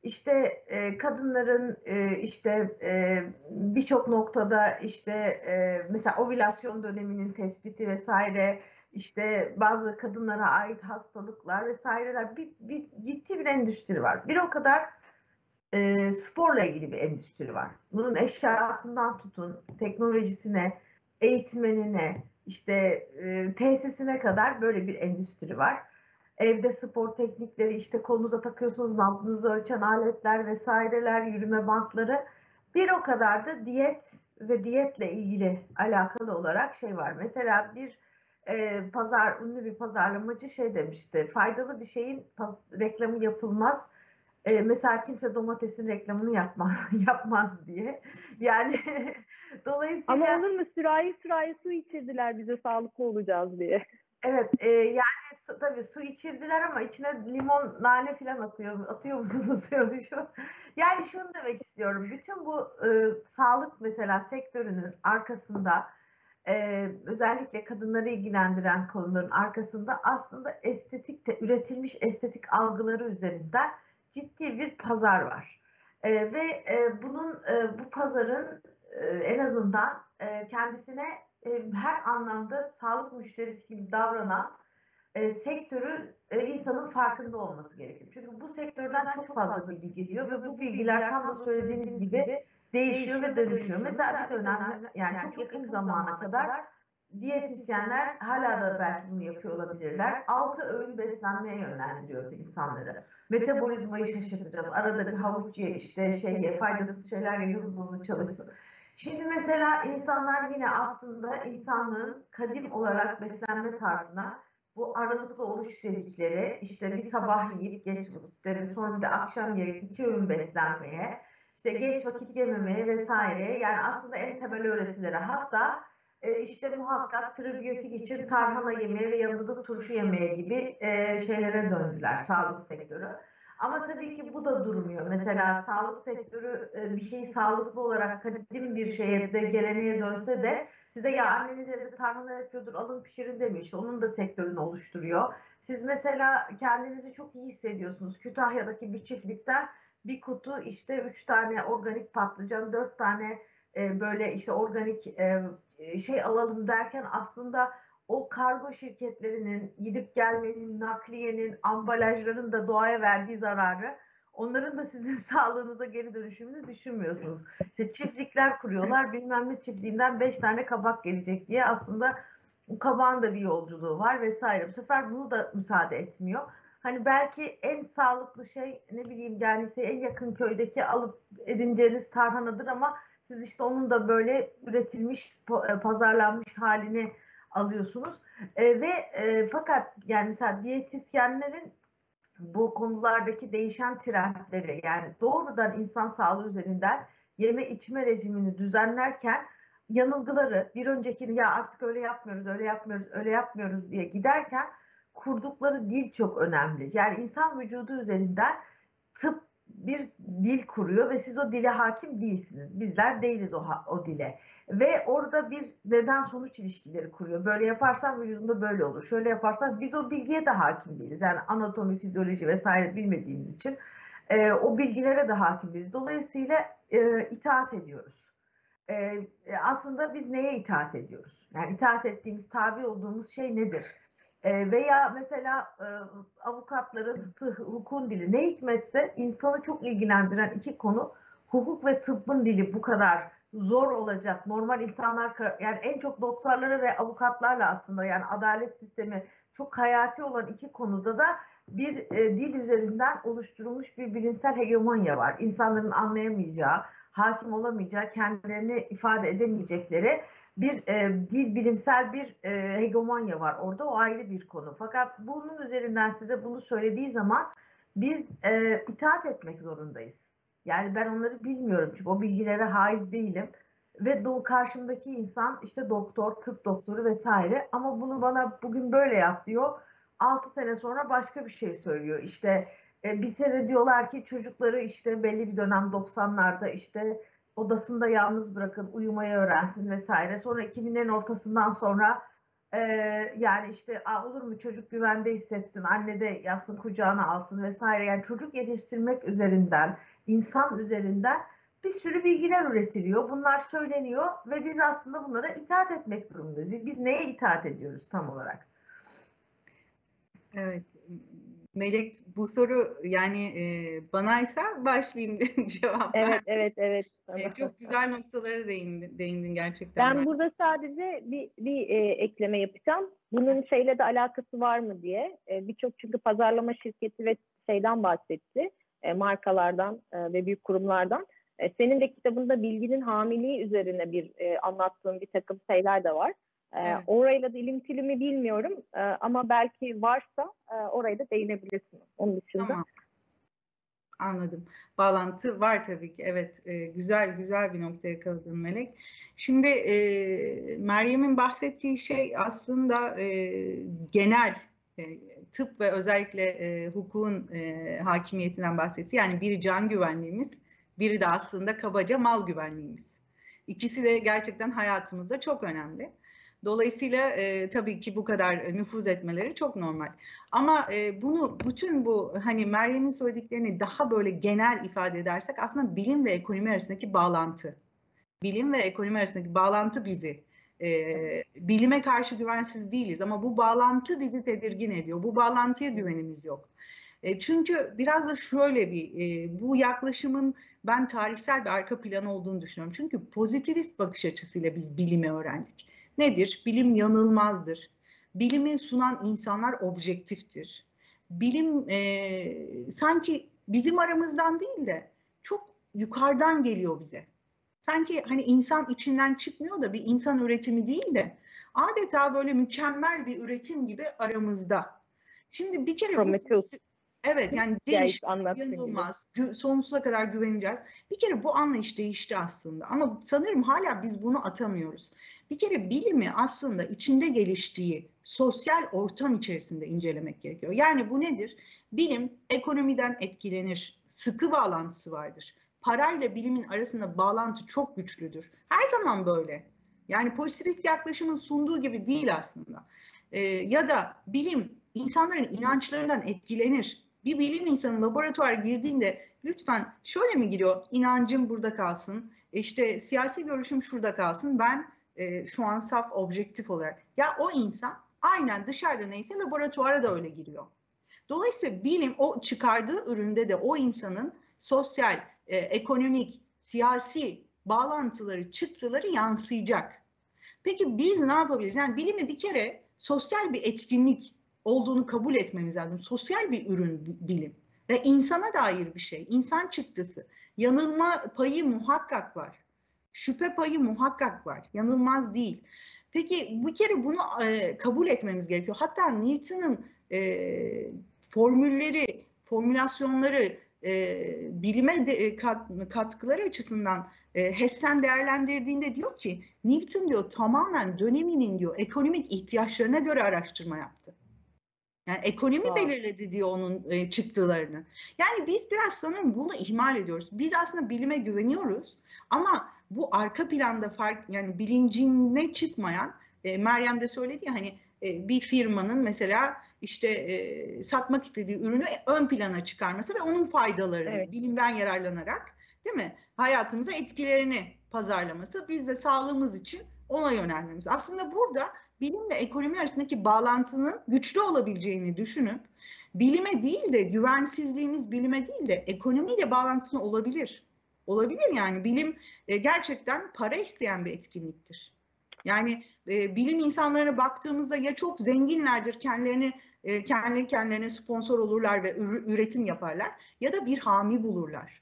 İşte e, kadınların e, işte e, birçok noktada işte e, mesela ovülasyon döneminin tespiti vesaire işte bazı kadınlara ait hastalıklar vesaireler bir, bir ciddi bir endüstri var. Bir o kadar e, sporla ilgili bir endüstri var. Bunun eşyasından tutun, teknolojisine, eğitmenine, işte e, tesisine kadar böyle bir endüstri var. Evde spor teknikleri, işte kolunuza takıyorsunuz, nabzınızı ölçen aletler vesaireler, yürüme bantları. Bir o kadar da diyet ve diyetle ilgili alakalı olarak şey var. Mesela bir e, pazar ünlü bir pazarlamacı şey demişti. Faydalı bir şeyin reklamı yapılmaz e, mesela kimse domatesin reklamını yapmaz, yapmaz diye. Yani dolayısıyla...
Ama olur mu sürahi sürahi su içirdiler bize sağlıklı olacağız diye.
Evet e, yani su, tabii su içirdiler ama içine limon nane falan atıyor atıyor musunuz şu. Yani şunu demek istiyorum. Bütün bu e, sağlık mesela sektörünün arkasında e, özellikle kadınları ilgilendiren konuların arkasında aslında estetik de üretilmiş estetik algıları üzerinden ciddi bir pazar var. E, ve e, bunun e, bu pazarın e, en azından e, kendisine e, her anlamda sağlık müşterisi gibi davranan e, sektörü e, insanın farkında olması gerekiyor. Çünkü bu sektörden çok fazla bilgi geliyor ve bu bilgiler tam da söylediğiniz gibi değişiyor ve dönüşüyor. Mesela bir dönem yani çok yakın zamana kadar diyetisyenler hala da belki bunu yapıyor olabilirler. Altı öğün beslenmeye yönlendiriyordu insanları metabolizmayı şaşırtacağız. Arada bir havuç ye, işte şey ye, faydasız şeyler ye, hızlı hızlı çalışsın. Şimdi mesela insanlar yine aslında insanlığın kadim olarak beslenme tarzına bu aralıklı oruç dedikleri işte bir sabah yiyip geç vakitleri sonra bir de akşam yiyip iki öğün beslenmeye işte geç vakit yememeye vesaire yani aslında en temel öğretilere hatta e, işte muhakkak prebiyotik için tarhana yemeye ve yanında da turşu yemeye gibi e, şeylere döndüler sağlık sektörü. Ama tabii ki bu da durmuyor. Mesela sağlık sektörü e, bir şeyi sağlıklı olarak kadim bir şeye de geleneğe dönse de size ya anneniz evde tarhana yapıyordur alın pişirin demiş. Onun da sektörünü oluşturuyor. Siz mesela kendinizi çok iyi hissediyorsunuz. Kütahya'daki bir çiftlikten bir kutu işte üç tane organik patlıcan, dört tane e, böyle işte organik şey alalım derken aslında o kargo şirketlerinin gidip gelmenin, nakliyenin, ambalajların da doğaya verdiği zararı onların da sizin sağlığınıza geri dönüşümünü düşünmüyorsunuz. İşte çiftlikler kuruyorlar bilmem ne çiftliğinden beş tane kabak gelecek diye aslında Kabağın da bir yolculuğu var vesaire. Bu sefer bunu da müsaade etmiyor. Hani belki en sağlıklı şey ne bileyim yani işte en yakın köydeki alıp edineceğiniz tarhanadır ama siz işte onun da böyle üretilmiş, e, pazarlanmış halini alıyorsunuz. E, ve e, fakat yani mesela diyetisyenlerin bu konulardaki değişen trendleri yani doğrudan insan sağlığı üzerinden yeme içme rejimini düzenlerken yanılgıları bir öncekini ya artık öyle yapmıyoruz, öyle yapmıyoruz, öyle yapmıyoruz diye giderken kurdukları dil çok önemli. Yani insan vücudu üzerinden tıp bir dil kuruyor ve siz o dile hakim değilsiniz. Bizler değiliz o, o dile. Ve orada bir neden sonuç ilişkileri kuruyor. Böyle yaparsan vücudunda böyle olur. Şöyle yaparsan biz o bilgiye de hakim değiliz. Yani anatomi, fizyoloji vesaire bilmediğimiz için e, o bilgilere de hakim değiliz. Dolayısıyla e, itaat ediyoruz. E, e aslında biz neye itaat ediyoruz? Yani itaat ettiğimiz, tabi olduğumuz şey nedir? E, veya mesela e, avukatların hukukun dili ne hikmetse insanı çok ilgilendiren iki konu hukuk ve tıbbın dili bu kadar zor olacak. Normal insanlar yani en çok doktorlara ve avukatlarla aslında yani adalet sistemi çok hayati olan iki konuda da bir e, dil üzerinden oluşturulmuş bir bilimsel hegemonya var. İnsanların anlayamayacağı, hakim olamayacağı, kendilerini ifade edemeyecekleri bir e, dil bilimsel bir e, hegemonya var. Orada o ayrı bir konu. Fakat bunun üzerinden size bunu söylediği zaman biz e, itaat etmek zorundayız. Yani ben onları bilmiyorum çünkü o bilgilere haiz değilim. Ve do karşımdaki insan işte doktor, tıp doktoru vesaire ama bunu bana bugün böyle yap diyor. 6 sene sonra başka bir şey söylüyor. İşte e, bir sene diyorlar ki çocukları işte belli bir dönem 90'larda işte odasında yalnız bırakın, uyumayı öğrensin vesaire. Sonra 2000'lerin ortasından sonra e, yani işte olur mu çocuk güvende hissetsin, anne de yapsın kucağına alsın vesaire. Yani çocuk yetiştirmek üzerinden, insan üzerinden bir sürü bilgiler üretiliyor. Bunlar söyleniyor ve biz aslında bunlara itaat etmek durumundayız. Biz neye itaat ediyoruz tam olarak?
Evet, Melek bu soru yani e, banaysa başlayayım cevap.
Evet, evet, evet.
E, çok güzel noktalara değindin, değindin gerçekten.
Ben, ben burada sadece bir, bir e, ekleme yapacağım. Bunun şeyle de alakası var mı diye. E, Birçok çünkü pazarlama şirketi ve şeyden bahsetti. E, markalardan e, ve büyük kurumlardan. E, senin de kitabında bilginin hamiliği üzerine bir e, anlattığın bir takım şeyler de var. Ee, evet. Orayla da ilintili mi bilmiyorum ee, ama belki varsa e, orayı da değinebilirsin. Onun dışında. Tamam.
Anladım. Bağlantı var tabii ki. Evet, e, güzel güzel bir noktaya yakaladın Melek. Şimdi e, Meryem'in bahsettiği şey aslında e, genel e, tıp ve özellikle e, hukukun e, hakimiyetinden bahsetti. Yani biri can güvenliğimiz, biri de aslında kabaca mal güvenliğimiz. İkisi de gerçekten hayatımızda çok önemli. Dolayısıyla e, tabii ki bu kadar nüfuz etmeleri çok normal. Ama e, bunu bütün bu hani Meryem'in söylediklerini daha böyle genel ifade edersek aslında bilim ve ekonomi arasındaki bağlantı. Bilim ve ekonomi arasındaki bağlantı bizi e, bilime karşı güvensiz değiliz ama bu bağlantı bizi tedirgin ediyor. Bu bağlantıya güvenimiz yok. E, çünkü biraz da şöyle bir e, bu yaklaşımın ben tarihsel bir arka planı olduğunu düşünüyorum. Çünkü pozitivist bakış açısıyla biz bilimi öğrendik. Nedir? Bilim yanılmazdır. Bilimi sunan insanlar objektiftir. Bilim e, sanki bizim aramızdan değil de çok yukarıdan geliyor bize. Sanki hani insan içinden çıkmıyor da bir insan üretimi değil de adeta böyle mükemmel bir üretim gibi aramızda. Şimdi bir kere Prometheus. Evet yani değiş yanılmaz. sonsuza kadar güveneceğiz. Bir kere bu anlayış değişti aslında. Ama sanırım hala biz bunu atamıyoruz. Bir kere bilimi aslında içinde geliştiği sosyal ortam içerisinde incelemek gerekiyor. Yani bu nedir? Bilim ekonomiden etkilenir. Sıkı bağlantısı vardır. Parayla bilimin arasında bağlantı çok güçlüdür. Her zaman böyle. Yani pozitivist yaklaşımın sunduğu gibi değil aslında. Ee, ya da bilim insanların inançlarından etkilenir bir bilim insanı laboratuvar girdiğinde lütfen şöyle mi giriyor? İnancım burada kalsın, işte siyasi görüşüm şurada kalsın. Ben e, şu an saf objektif olarak. Ya o insan aynen dışarıda neyse laboratuvara da öyle giriyor. Dolayısıyla bilim o çıkardığı üründe de o insanın sosyal, e, ekonomik, siyasi bağlantıları, çıktıları yansıyacak. Peki biz ne yapabiliriz? Yani bilimi bir kere sosyal bir etkinlik olduğunu kabul etmemiz lazım. Sosyal bir ürün bilim ve insana dair bir şey, insan çıktısı. Yanılma payı muhakkak var. Şüphe payı muhakkak var. Yanılmaz değil. Peki bu kere bunu e, kabul etmemiz gerekiyor. Hatta Newton'un e, formülleri, formülasyonları, e, bilime de, e, kat, katkıları açısından e, Hessen değerlendirdiğinde diyor ki Newton diyor tamamen döneminin diyor ekonomik ihtiyaçlarına göre araştırma yaptı. Yani ekonomi wow. belirledi diyor onun e, çıktılarını. Yani biz biraz sanırım bunu ihmal ediyoruz. Biz aslında bilime güveniyoruz ama bu arka planda fark yani bilincine çıkmayan e, Meryem de söyledi ya hani e, bir firmanın mesela işte e, satmak istediği ürünü ön plana çıkarması ve onun faydalarını evet. bilimden yararlanarak değil mi? Hayatımıza etkilerini pazarlaması. Biz de sağlığımız için ona yönelmemiz. Aslında burada bilimle ekonomi arasındaki bağlantının güçlü olabileceğini düşünüp bilime değil de güvensizliğimiz bilime değil de ekonomiyle bağlantısını olabilir. Olabilir yani bilim e, gerçekten para isteyen bir etkinliktir. Yani e, bilim insanlarına baktığımızda ya çok zenginlerdir kendilerini e, kendileri kendilerine sponsor olurlar ve üretim yaparlar ya da bir hami bulurlar.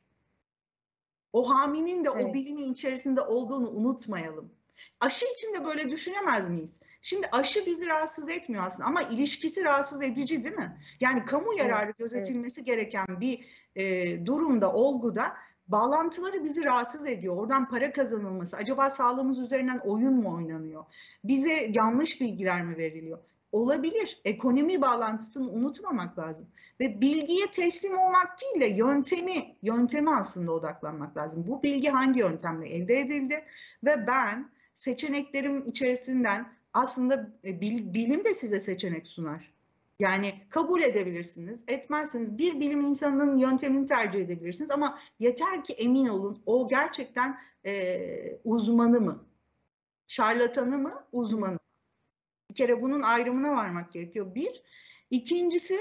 O haminin de evet. o bilimin içerisinde olduğunu unutmayalım. Aşı için de böyle düşünemez miyiz? Şimdi aşı bizi rahatsız etmiyor aslında ama ilişkisi rahatsız edici değil mi? Yani kamu yararı evet, gözetilmesi evet. gereken bir e, durumda, olguda bağlantıları bizi rahatsız ediyor. Oradan para kazanılması, acaba sağlığımız üzerinden oyun mu oynanıyor? Bize yanlış bilgiler mi veriliyor? Olabilir. Ekonomi bağlantısını unutmamak lazım. Ve bilgiye teslim olmak değil de yöntemi, yöntemi aslında odaklanmak lazım. Bu bilgi hangi yöntemle elde edildi? Ve ben seçeneklerim içerisinden aslında e, bilim de size seçenek sunar. Yani kabul edebilirsiniz, etmezsiniz. Bir bilim insanının yöntemini tercih edebilirsiniz ama yeter ki emin olun o gerçekten e, uzmanı mı? Şarlatanı mı, uzmanı mı? Bir kere bunun ayrımına varmak gerekiyor. Bir. İkincisi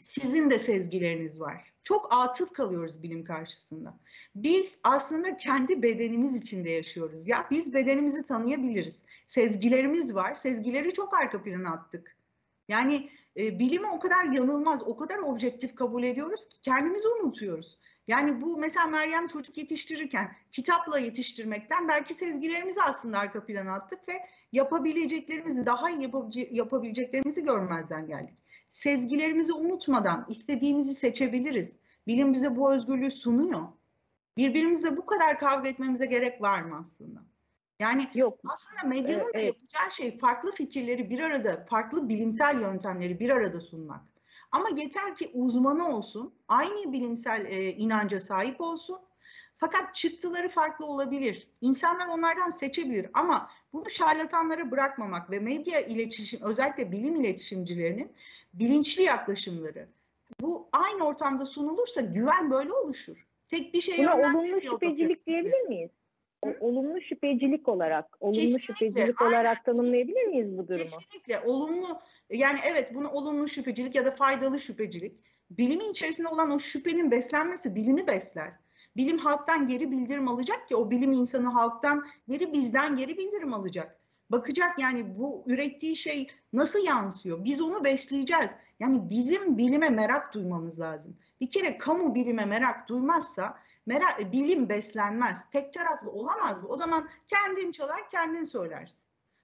sizin de sezgileriniz var. Çok atıf kalıyoruz bilim karşısında. Biz aslında kendi bedenimiz içinde yaşıyoruz. Ya biz bedenimizi tanıyabiliriz. Sezgilerimiz var. Sezgileri çok arka plana attık. Yani e, bilimi o kadar yanılmaz, o kadar objektif kabul ediyoruz ki kendimizi unutuyoruz. Yani bu mesela Meryem çocuk yetiştirirken kitapla yetiştirmekten belki sezgilerimizi aslında arka plana attık ve yapabileceklerimizi, daha iyi yapabileceklerimizi görmezden geldik. Sezgilerimizi unutmadan istediğimizi seçebiliriz. Bilim bize bu özgürlüğü sunuyor. Birbirimizle bu kadar kavga etmemize gerek var mı aslında? Yani Yok. aslında medyanın ee, da yapacağı şey farklı fikirleri bir arada, farklı bilimsel yöntemleri bir arada sunmak. Ama yeter ki uzmanı olsun, aynı bilimsel e, inanca sahip olsun. Fakat çıktıları farklı olabilir. İnsanlar onlardan seçebilir ama bunu şarlatanlara bırakmamak ve medya iletişim, özellikle bilim iletişimcilerinin bilinçli yaklaşımları. Bu aynı ortamda sunulursa güven böyle oluşur. Tek bir şey
Buna olumlu şüphecilik diyebilir miyiz? Hı? Olumlu şüphecilik olarak, olumlu Kesinlikle. şüphecilik Aynen. olarak tanımlayabilir miyiz bu durumu?
Kesinlikle. Olumlu yani evet bunu olumlu şüphecilik ya da faydalı şüphecilik. Bilimin içerisinde olan o şüphenin beslenmesi bilimi besler. Bilim halktan geri bildirim alacak ki o bilim insanı halktan geri bizden geri bildirim alacak. Bakacak yani bu ürettiği şey nasıl yansıyor? Biz onu besleyeceğiz. Yani bizim bilime merak duymamız lazım. Bir kere kamu bilime merak duymazsa merak, bilim beslenmez. Tek taraflı olamaz mı? O zaman kendin çalar, kendin söylersin.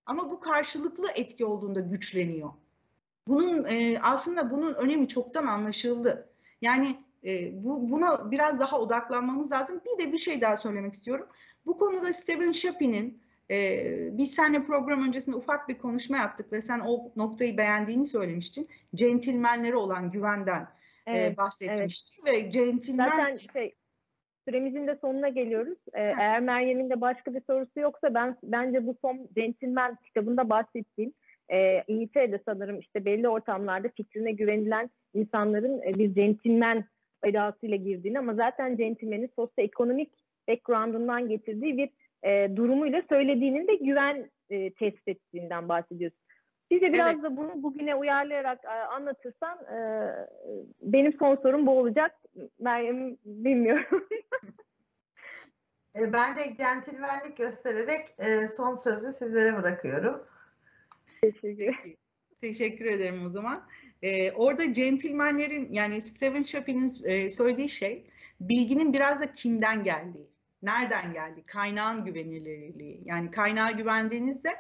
Ama bu karşılıklı etki olduğunda güçleniyor. Bunun e, aslında bunun önemi çoktan anlaşıldı. Yani e, bu buna biraz daha odaklanmamız lazım. Bir de bir şey daha söylemek istiyorum. Bu konuda Stephen Shapin'in e, biz seninle program öncesinde ufak bir konuşma yaptık ve sen o noktayı beğendiğini söylemiştin. Centilmenlere olan güvenden evet, e, bahsetmiştin evet. ve centilmen...
Zaten şey, süremizin de sonuna geliyoruz. Ee, eğer Meryem'in de başka bir sorusu yoksa ben bence bu son Centilmen kitabında bahsettiğim e, İngiltere'de sanırım işte belli ortamlarda fikrine güvenilen insanların e, bir centilmen edasıyla girdiğini ama zaten centilmenin sosyoekonomik background'undan getirdiği bir e, durumuyla söylediğinin de güven e, test ettiğinden bahsediyoruz. Bize biraz evet. da bunu bugüne uyarlayarak e, anlatırsan e, benim son sorum bu olacak. Meryem bilmiyorum.
E, ben de centilmenlik göstererek e, son sözü sizlere bırakıyorum.
Teşekkür
Peki. Teşekkür ederim o zaman. Ee, orada centilmenlerin yani Stephen Chopin'in e, söylediği şey bilginin biraz da kimden geldiği, nereden geldi, kaynağın güvenilirliği. Yani kaynağa güvendiğinizde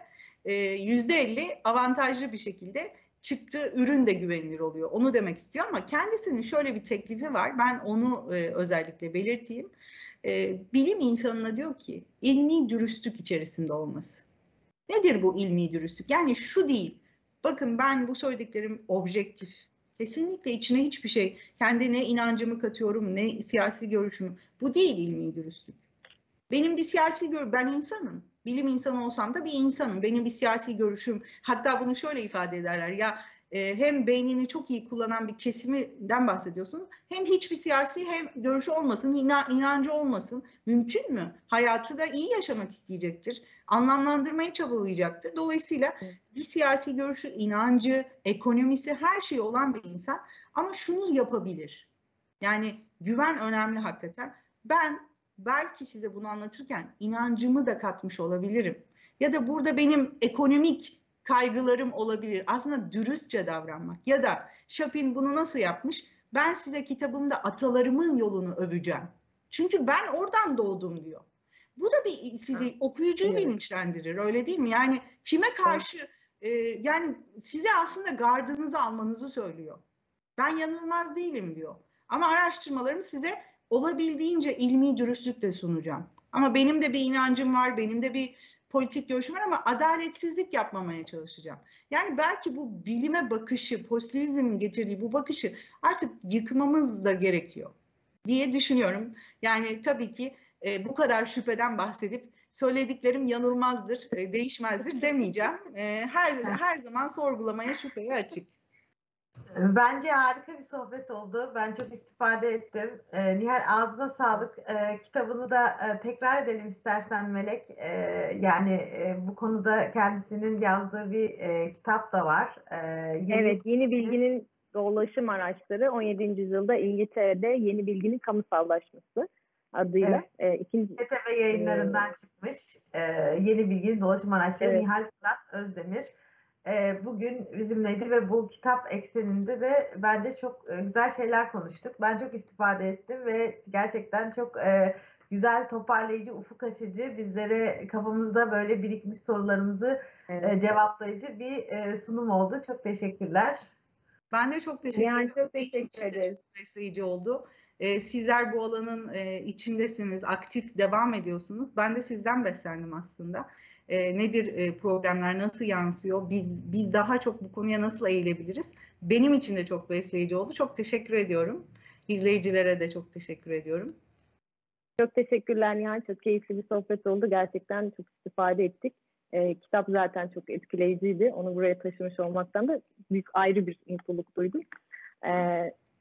e, yüzde elli avantajlı bir şekilde çıktığı ürün de güvenilir oluyor. Onu demek istiyor ama kendisinin şöyle bir teklifi var. Ben onu e, özellikle belirteyim. E, bilim insanına diyor ki ilmi dürüstlük içerisinde olması. Nedir bu ilmi dürüstlük? Yani şu değil. Bakın ben bu söylediklerim objektif. Kesinlikle içine hiçbir şey, kendine inancımı katıyorum, ne siyasi görüşümü. Bu değil ilmi dürüstlük. Benim bir siyasi gör, ben insanım. Bilim insanı olsam da bir insanım. Benim bir siyasi görüşüm. Hatta bunu şöyle ifade ederler. Ya e, hem beynini çok iyi kullanan bir kesiminden bahsediyorsunuz. Hem hiçbir siyasi hem görüşü olmasın, ina, inancı olmasın. Mümkün mü? Hayatı da iyi yaşamak isteyecektir. Anlamlandırmaya çabalayacaktır. Dolayısıyla bir siyasi görüşü, inancı, ekonomisi her şey olan bir insan ama şunu yapabilir. Yani güven önemli hakikaten. Ben belki size bunu anlatırken inancımı da katmış olabilirim. Ya da burada benim ekonomik kaygılarım olabilir. Aslında dürüstçe davranmak. Ya da Chopin bunu nasıl yapmış? Ben size kitabımda atalarımın yolunu öveceğim. Çünkü ben oradan doğdum diyor. Bu da bir sizi okuyucuyu
Evet.
bilinçlendirir öyle değil mi? Yani kime karşı e, yani size aslında gardınızı almanızı söylüyor. Ben yanılmaz değilim diyor. Ama araştırmalarımı size olabildiğince ilmi dürüstlükle sunacağım. Ama benim de bir inancım var, benim de bir politik görüşüm var ama adaletsizlik yapmamaya çalışacağım. Yani belki bu bilime bakışı, pozitivizmin getirdiği bu bakışı artık yıkmamız da gerekiyor diye düşünüyorum. Yani tabii ki e, bu kadar şüpheden bahsedip söylediklerim yanılmazdır, e, değişmezdir demeyeceğim. E, her her zaman sorgulamaya, şüpheye açık.
Bence harika bir sohbet oldu. Ben çok istifade ettim. Ee, Nihal ağzına sağlık. Ee, kitabını da e, tekrar edelim istersen Melek. Ee, yani e, bu konuda kendisinin yazdığı bir e, kitap da var. Ee, yeni
Evet, yeni
bilginin-
dolaşım araçları 17. yüzyılda İngiltere'de yeni bilginin kamusallaşması adıyla e, ikinci
TTV yayınlarından çıkmış. Ee, yeni bilginin dolaşım araçları
Evet.
Nihal Fırat Özdemir. Ee, bugün bizimleydi ve bu kitap ekseninde de bence çok e, güzel şeyler konuştuk. Ben çok istifade ettim ve gerçekten çok e, güzel, toparlayıcı, ufuk açıcı, bizlere kafamızda böyle birikmiş sorularımızı
evet.
e, cevaplayıcı bir e, sunum oldu. Çok teşekkürler.
Ben de çok teşekkür
Yani
ederim.
çok
Benim
teşekkür.
Çok besleyici oldu. Ee, sizler bu alanın e, içindesiniz, aktif devam ediyorsunuz. Ben de sizden beslendim aslında. Ee, nedir e, problemler, nasıl yansıyor, biz biz daha çok bu konuya nasıl eğilebiliriz? Benim için de çok besleyici oldu. Çok teşekkür ediyorum. İzleyicilere de çok teşekkür ediyorum.
Çok teşekkürler Nihan. Çok keyifli bir sohbet oldu. Gerçekten çok istifade ettik. E, kitap zaten çok etkileyiciydi. Onu buraya taşımış olmaktan da büyük ayrı bir mutluluk duydum. E,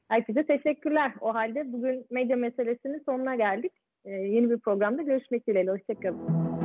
herkese teşekkürler. O halde bugün medya meselesinin sonuna geldik. E, yeni bir programda görüşmek dileğiyle. Hoşçakalın.